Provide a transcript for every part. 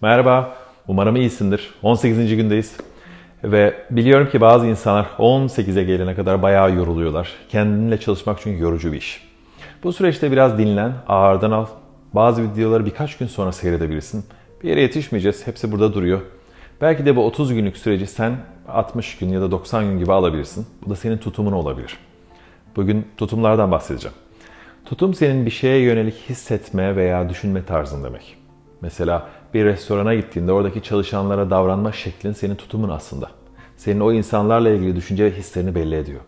Merhaba, umarım iyisindir. 18. gündeyiz. Ve biliyorum ki bazı insanlar 18'e gelene kadar bayağı yoruluyorlar. Kendinle çalışmak çünkü yorucu bir iş. Bu süreçte biraz dinlen, ağırdan al. Bazı videoları birkaç gün sonra seyredebilirsin. Bir yere yetişmeyeceğiz, hepsi burada duruyor. Belki de bu 30 günlük süreci sen 60 gün ya da 90 gün gibi alabilirsin. Bu da senin tutumun olabilir. Bugün tutumlardan bahsedeceğim. Tutum senin bir şeye yönelik hissetme veya düşünme tarzın demek. Mesela bir restorana gittiğinde oradaki çalışanlara davranma şeklin senin tutumun aslında. Senin o insanlarla ilgili düşünce ve hislerini belli ediyor.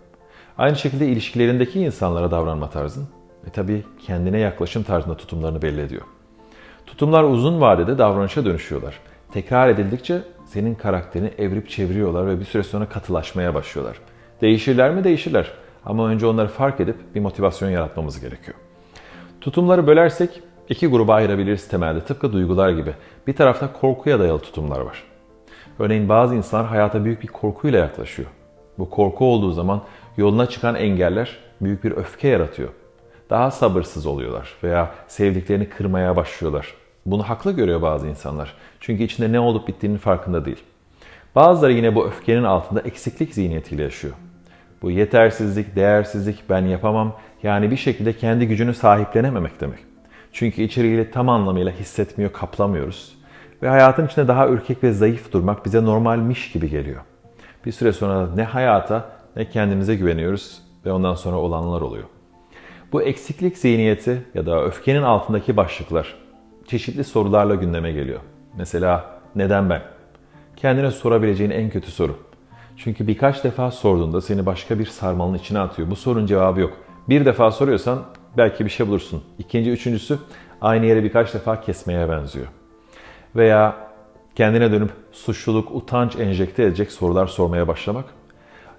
Aynı şekilde ilişkilerindeki insanlara davranma tarzın ve tabii kendine yaklaşım tarzında tutumlarını belli ediyor. Tutumlar uzun vadede davranışa dönüşüyorlar. Tekrar edildikçe senin karakterini evrip çeviriyorlar ve bir süre sonra katılaşmaya başlıyorlar. Değişirler mi? Değişirler. Ama önce onları fark edip bir motivasyon yaratmamız gerekiyor. Tutumları bölersek iki gruba ayırabiliriz temelde tıpkı duygular gibi. Bir tarafta korkuya dayalı tutumlar var. Örneğin bazı insanlar hayata büyük bir korkuyla yaklaşıyor. Bu korku olduğu zaman yoluna çıkan engeller büyük bir öfke yaratıyor. Daha sabırsız oluyorlar veya sevdiklerini kırmaya başlıyorlar. Bunu haklı görüyor bazı insanlar. Çünkü içinde ne olup bittiğinin farkında değil. Bazıları yine bu öfkenin altında eksiklik zihniyetiyle yaşıyor. Bu yetersizlik, değersizlik, ben yapamam yani bir şekilde kendi gücünü sahiplenememek demek. Çünkü içeriğiyle tam anlamıyla hissetmiyor, kaplamıyoruz. Ve hayatın içinde daha ürkek ve zayıf durmak bize normalmiş gibi geliyor. Bir süre sonra ne hayata ne kendimize güveniyoruz ve ondan sonra olanlar oluyor. Bu eksiklik zihniyeti ya da öfkenin altındaki başlıklar çeşitli sorularla gündeme geliyor. Mesela neden ben? Kendine sorabileceğin en kötü soru. Çünkü birkaç defa sorduğunda seni başka bir sarmalın içine atıyor. Bu sorunun cevabı yok. Bir defa soruyorsan belki bir şey bulursun. İkinci, üçüncüsü aynı yere birkaç defa kesmeye benziyor. Veya kendine dönüp suçluluk, utanç enjekte edecek sorular sormaya başlamak.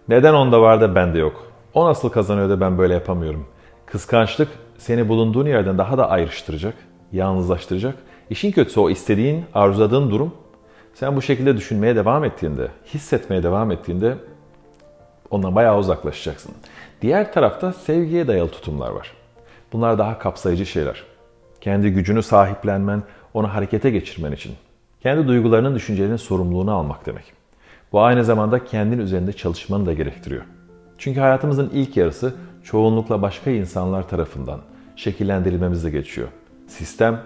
Neden onda var da bende yok? O nasıl kazanıyor da ben böyle yapamıyorum? Kıskançlık seni bulunduğun yerden daha da ayrıştıracak, yalnızlaştıracak. İşin kötüsü o istediğin, arzuladığın durum sen bu şekilde düşünmeye devam ettiğinde, hissetmeye devam ettiğinde ondan bayağı uzaklaşacaksın. Diğer tarafta sevgiye dayalı tutumlar var. Bunlar daha kapsayıcı şeyler. Kendi gücünü sahiplenmen, onu harekete geçirmen için. Kendi duygularının, düşüncelerinin sorumluluğunu almak demek. Bu aynı zamanda kendin üzerinde çalışmanı da gerektiriyor. Çünkü hayatımızın ilk yarısı çoğunlukla başka insanlar tarafından şekillendirilmemizle geçiyor. Sistem,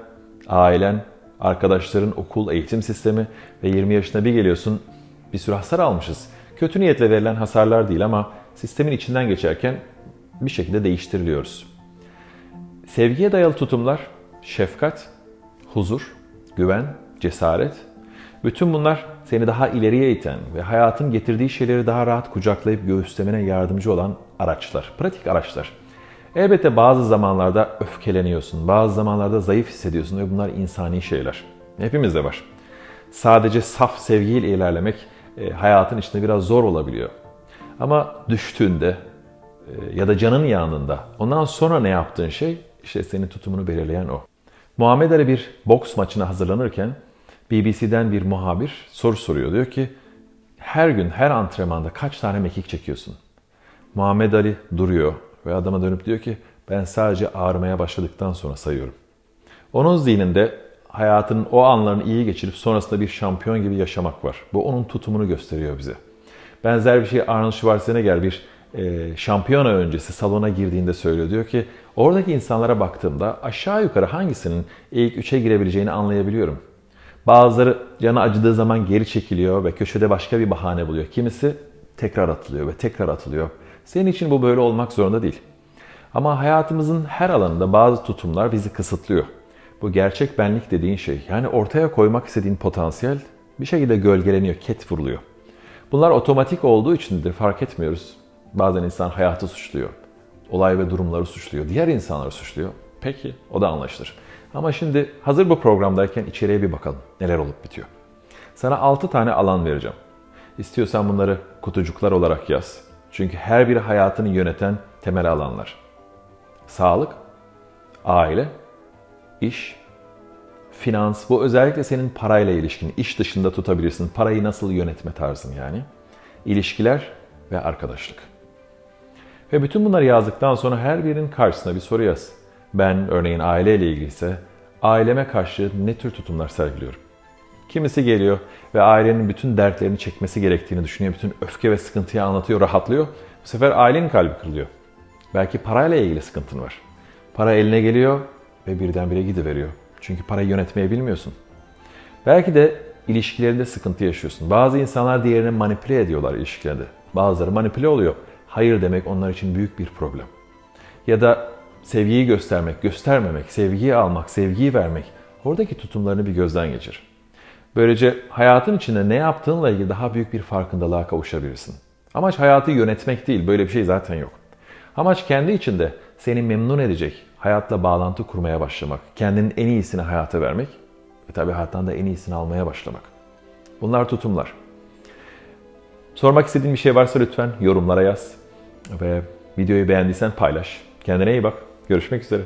ailen, arkadaşların, okul, eğitim sistemi ve 20 yaşına bir geliyorsun bir sürü hasar almışız. Kötü niyetle verilen hasarlar değil ama sistemin içinden geçerken bir şekilde değiştiriliyoruz. Sevgiye dayalı tutumlar, şefkat, huzur, güven, cesaret, bütün bunlar seni daha ileriye iten ve hayatın getirdiği şeyleri daha rahat kucaklayıp göğüslemene yardımcı olan araçlar, pratik araçlar. Elbette bazı zamanlarda öfkeleniyorsun, bazı zamanlarda zayıf hissediyorsun ve bunlar insani şeyler. Hepimizde var. Sadece saf sevgiyle ilerlemek e, hayatın içinde biraz zor olabiliyor. Ama düştüğünde e, ya da canın yanında ondan sonra ne yaptığın şey işte senin tutumunu belirleyen o. Muhammed Ali bir boks maçına hazırlanırken BBC'den bir muhabir soru soruyor. Diyor ki her gün her antrenmanda kaç tane mekik çekiyorsun? Muhammed Ali duruyor ve adama dönüp diyor ki ben sadece ağrımaya başladıktan sonra sayıyorum. Onun zihninde hayatının o anlarını iyi geçirip sonrasında bir şampiyon gibi yaşamak var. Bu onun tutumunu gösteriyor bize. Benzer bir şey Arnold Schwarzenegger bir e, şampiyona öncesi salona girdiğinde söylüyor. Diyor ki oradaki insanlara baktığımda aşağı yukarı hangisinin ilk üçe girebileceğini anlayabiliyorum. Bazıları canı acıdığı zaman geri çekiliyor ve köşede başka bir bahane buluyor. Kimisi tekrar atılıyor ve tekrar atılıyor. Senin için bu böyle olmak zorunda değil. Ama hayatımızın her alanında bazı tutumlar bizi kısıtlıyor. Bu gerçek benlik dediğin şey, yani ortaya koymak istediğin potansiyel bir şekilde gölgeleniyor, ket vuruluyor. Bunlar otomatik olduğu içindir, fark etmiyoruz. Bazen insan hayatı suçluyor, olay ve durumları suçluyor, diğer insanları suçluyor. Peki, o da anlaşılır. Ama şimdi hazır bu programdayken içeriye bir bakalım. Neler olup bitiyor. Sana 6 tane alan vereceğim. İstiyorsan bunları kutucuklar olarak yaz. Çünkü her biri hayatını yöneten temel alanlar. Sağlık, aile, iş, finans. Bu özellikle senin parayla ilişkin. İş dışında tutabilirsin. Parayı nasıl yönetme tarzın yani. İlişkiler ve arkadaşlık. Ve bütün bunları yazdıktan sonra her birinin karşısına bir soru yaz. Ben örneğin aileyle ilgiliyse aileme karşı ne tür tutumlar sergiliyorum? Kimisi geliyor ve ailenin bütün dertlerini çekmesi gerektiğini düşünüyor. Bütün öfke ve sıkıntıyı anlatıyor, rahatlıyor. Bu sefer ailenin kalbi kırılıyor. Belki parayla ilgili sıkıntın var. Para eline geliyor ve birdenbire gidiveriyor. Çünkü parayı yönetmeyi bilmiyorsun. Belki de ilişkilerinde sıkıntı yaşıyorsun. Bazı insanlar diğerini manipüle ediyorlar ilişkilerinde. Bazıları manipüle oluyor. Hayır demek onlar için büyük bir problem. Ya da sevgiyi göstermek, göstermemek, sevgiyi almak, sevgiyi vermek. Oradaki tutumlarını bir gözden geçir. Böylece hayatın içinde ne yaptığınla ilgili daha büyük bir farkındalığa kavuşabilirsin. Amaç hayatı yönetmek değil, böyle bir şey zaten yok. Amaç kendi içinde seni memnun edecek, hayatla bağlantı kurmaya başlamak, kendinin en iyisini hayata vermek ve tabii hayattan da en iyisini almaya başlamak. Bunlar tutumlar. Sormak istediğin bir şey varsa lütfen yorumlara yaz ve videoyu beğendiysen paylaş. Kendine iyi bak. Görüşmek üzere.